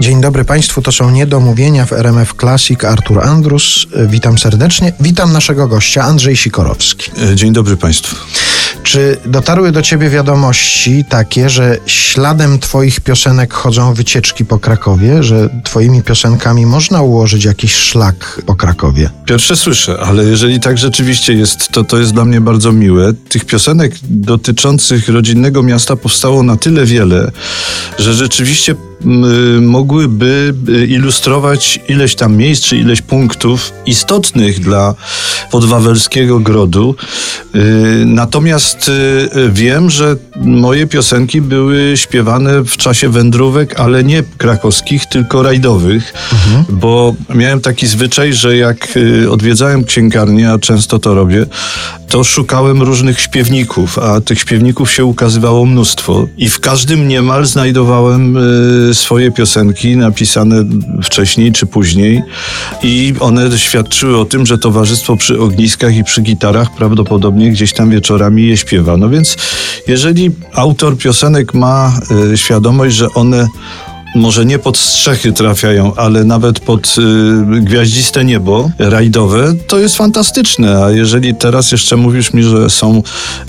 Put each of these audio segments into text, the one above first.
Dzień dobry Państwu, to są Niedomówienia w RMF Classic. Artur Andrus, witam serdecznie. Witam naszego gościa, Andrzej Sikorowski. E, dzień dobry Państwu. Czy dotarły do Ciebie wiadomości takie, że śladem Twoich piosenek chodzą wycieczki po Krakowie, że Twoimi piosenkami można ułożyć jakiś szlak po Krakowie? Pierwsze słyszę, ale jeżeli tak rzeczywiście jest, to to jest dla mnie bardzo miłe. Tych piosenek dotyczących rodzinnego miasta powstało na tyle wiele, że rzeczywiście mogłyby y, ilustrować ileś tam miejsc czy ileś punktów istotnych dla podwawelskiego grodu. Y, natomiast y, wiem, że moje piosenki były śpiewane w czasie wędrówek, ale nie krakowskich, tylko rajdowych, mhm. bo miałem taki zwyczaj, że jak odwiedzałem księgarnię, a często to robię, to szukałem różnych śpiewników, a tych śpiewników się ukazywało mnóstwo i w każdym niemal znajdowałem swoje piosenki napisane wcześniej czy później i one świadczyły o tym, że towarzystwo przy ogniskach i przy gitarach prawdopodobnie gdzieś tam wieczorami je śpiewa. No więc jeżeli autor piosenek ma y, świadomość, że one może nie pod strzechy trafiają, ale nawet pod y, gwiaździste niebo rajdowe, to jest fantastyczne. A jeżeli teraz jeszcze mówisz mi, że są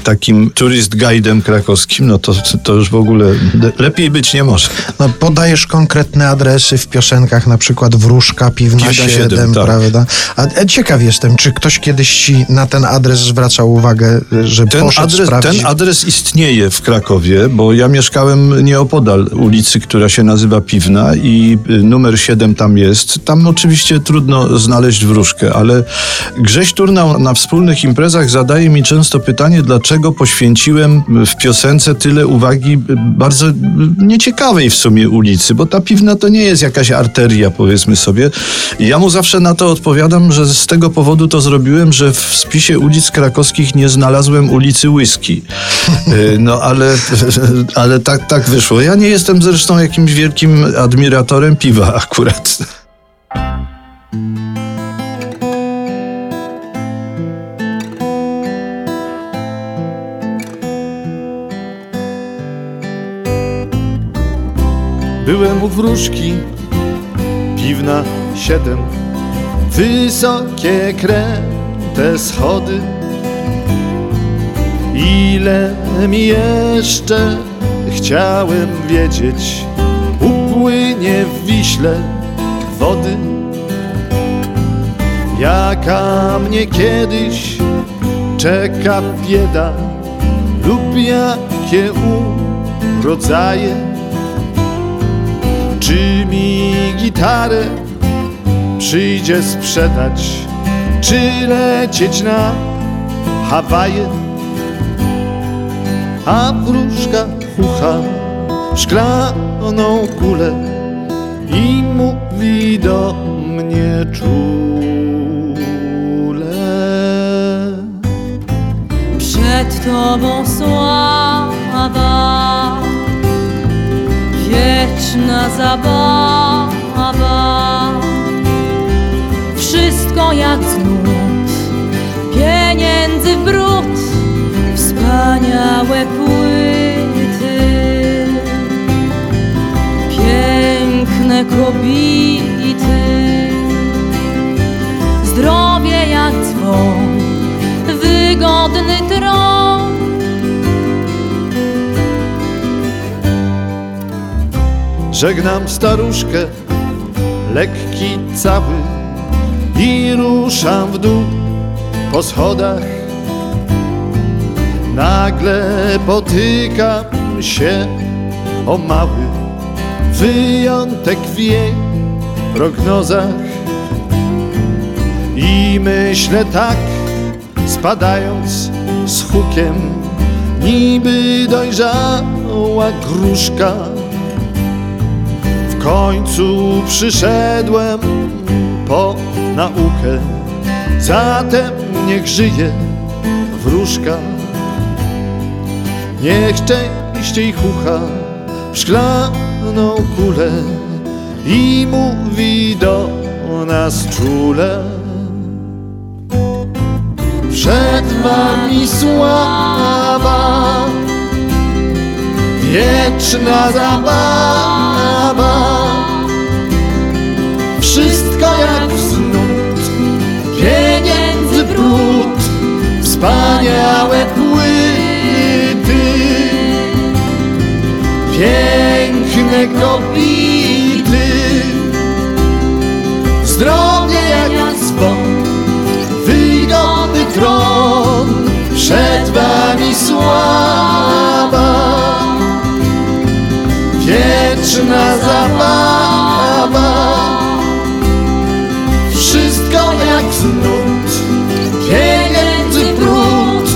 takim turist guidem krakowskim, no to, to już w ogóle lepiej być nie może. No podajesz konkretne adresy w piosenkach, na przykład Wróżka, Piwna, Piwna 7, 7 tak. prawda? A ciekaw jestem, czy ktoś kiedyś ci na ten adres zwracał uwagę, że ten poszedł adres, sprawdzić? Ten adres istnieje w Krakowie, bo ja mieszkałem nieopodal ulicy, która się nazywa Piwna i y, numer 7 tam jest. Tam oczywiście trudno znaleźć wróżkę, ale Grześ Turnał na wspólnych imprezach zadaje mi często pytanie, dlaczego poświęciłem w piosence tyle uwagi bardzo nieciekawej w sumie ulicy, bo ta Piwna to nie jest jakaś arteria, powiedzmy sobie. Ja mu zawsze na to odpowiadam, że z tego powodu to zrobiłem, że w spisie ulic krakowskich nie znalazłem ulicy Whisky. Y, no ale, ale tak, tak wyszło. Ja nie jestem zresztą jakimś wielkim wielkim admiratorem piwa akurat. Byłem u wróżki, piwna siedem, wysokie kręte schody. Ile mi jeszcze chciałem wiedzieć, płynie w Wiśle wody, jaka mnie kiedyś czeka bieda lub jakie urodzaje. Czy mi gitarę przyjdzie sprzedać, czy lecieć na Hawaje, a wróżka ucha szklaną kulę i mówi do mnie czule. Przed Tobą sława, wieczna zabawa, wszystko jak dzwon, wygodny tron Żegnam staruszkę, lekki cały I ruszam w dół po schodach Nagle potykam się o mały wyjątek w jej prognozach. I myślę tak, spadając z hukiem, niby dojrzała gruszka. W końcu przyszedłem po naukę, zatem niech żyje wróżka. Niech częściej chucha w szklaną kulę i mówi do nas czule przed wami sława, wieczna zabawa. Wszystko jak wznud, pieniędzy brud, wspaniałe płyty, piękne kobiety. Wieczna zabawa. Wszystko jak znód Pieniędzy brud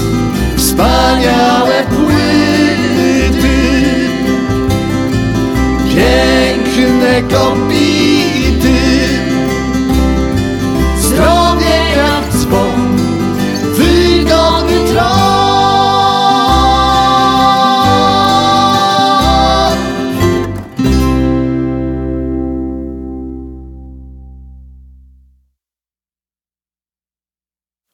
Wspaniałe płyty. Piękne kobiety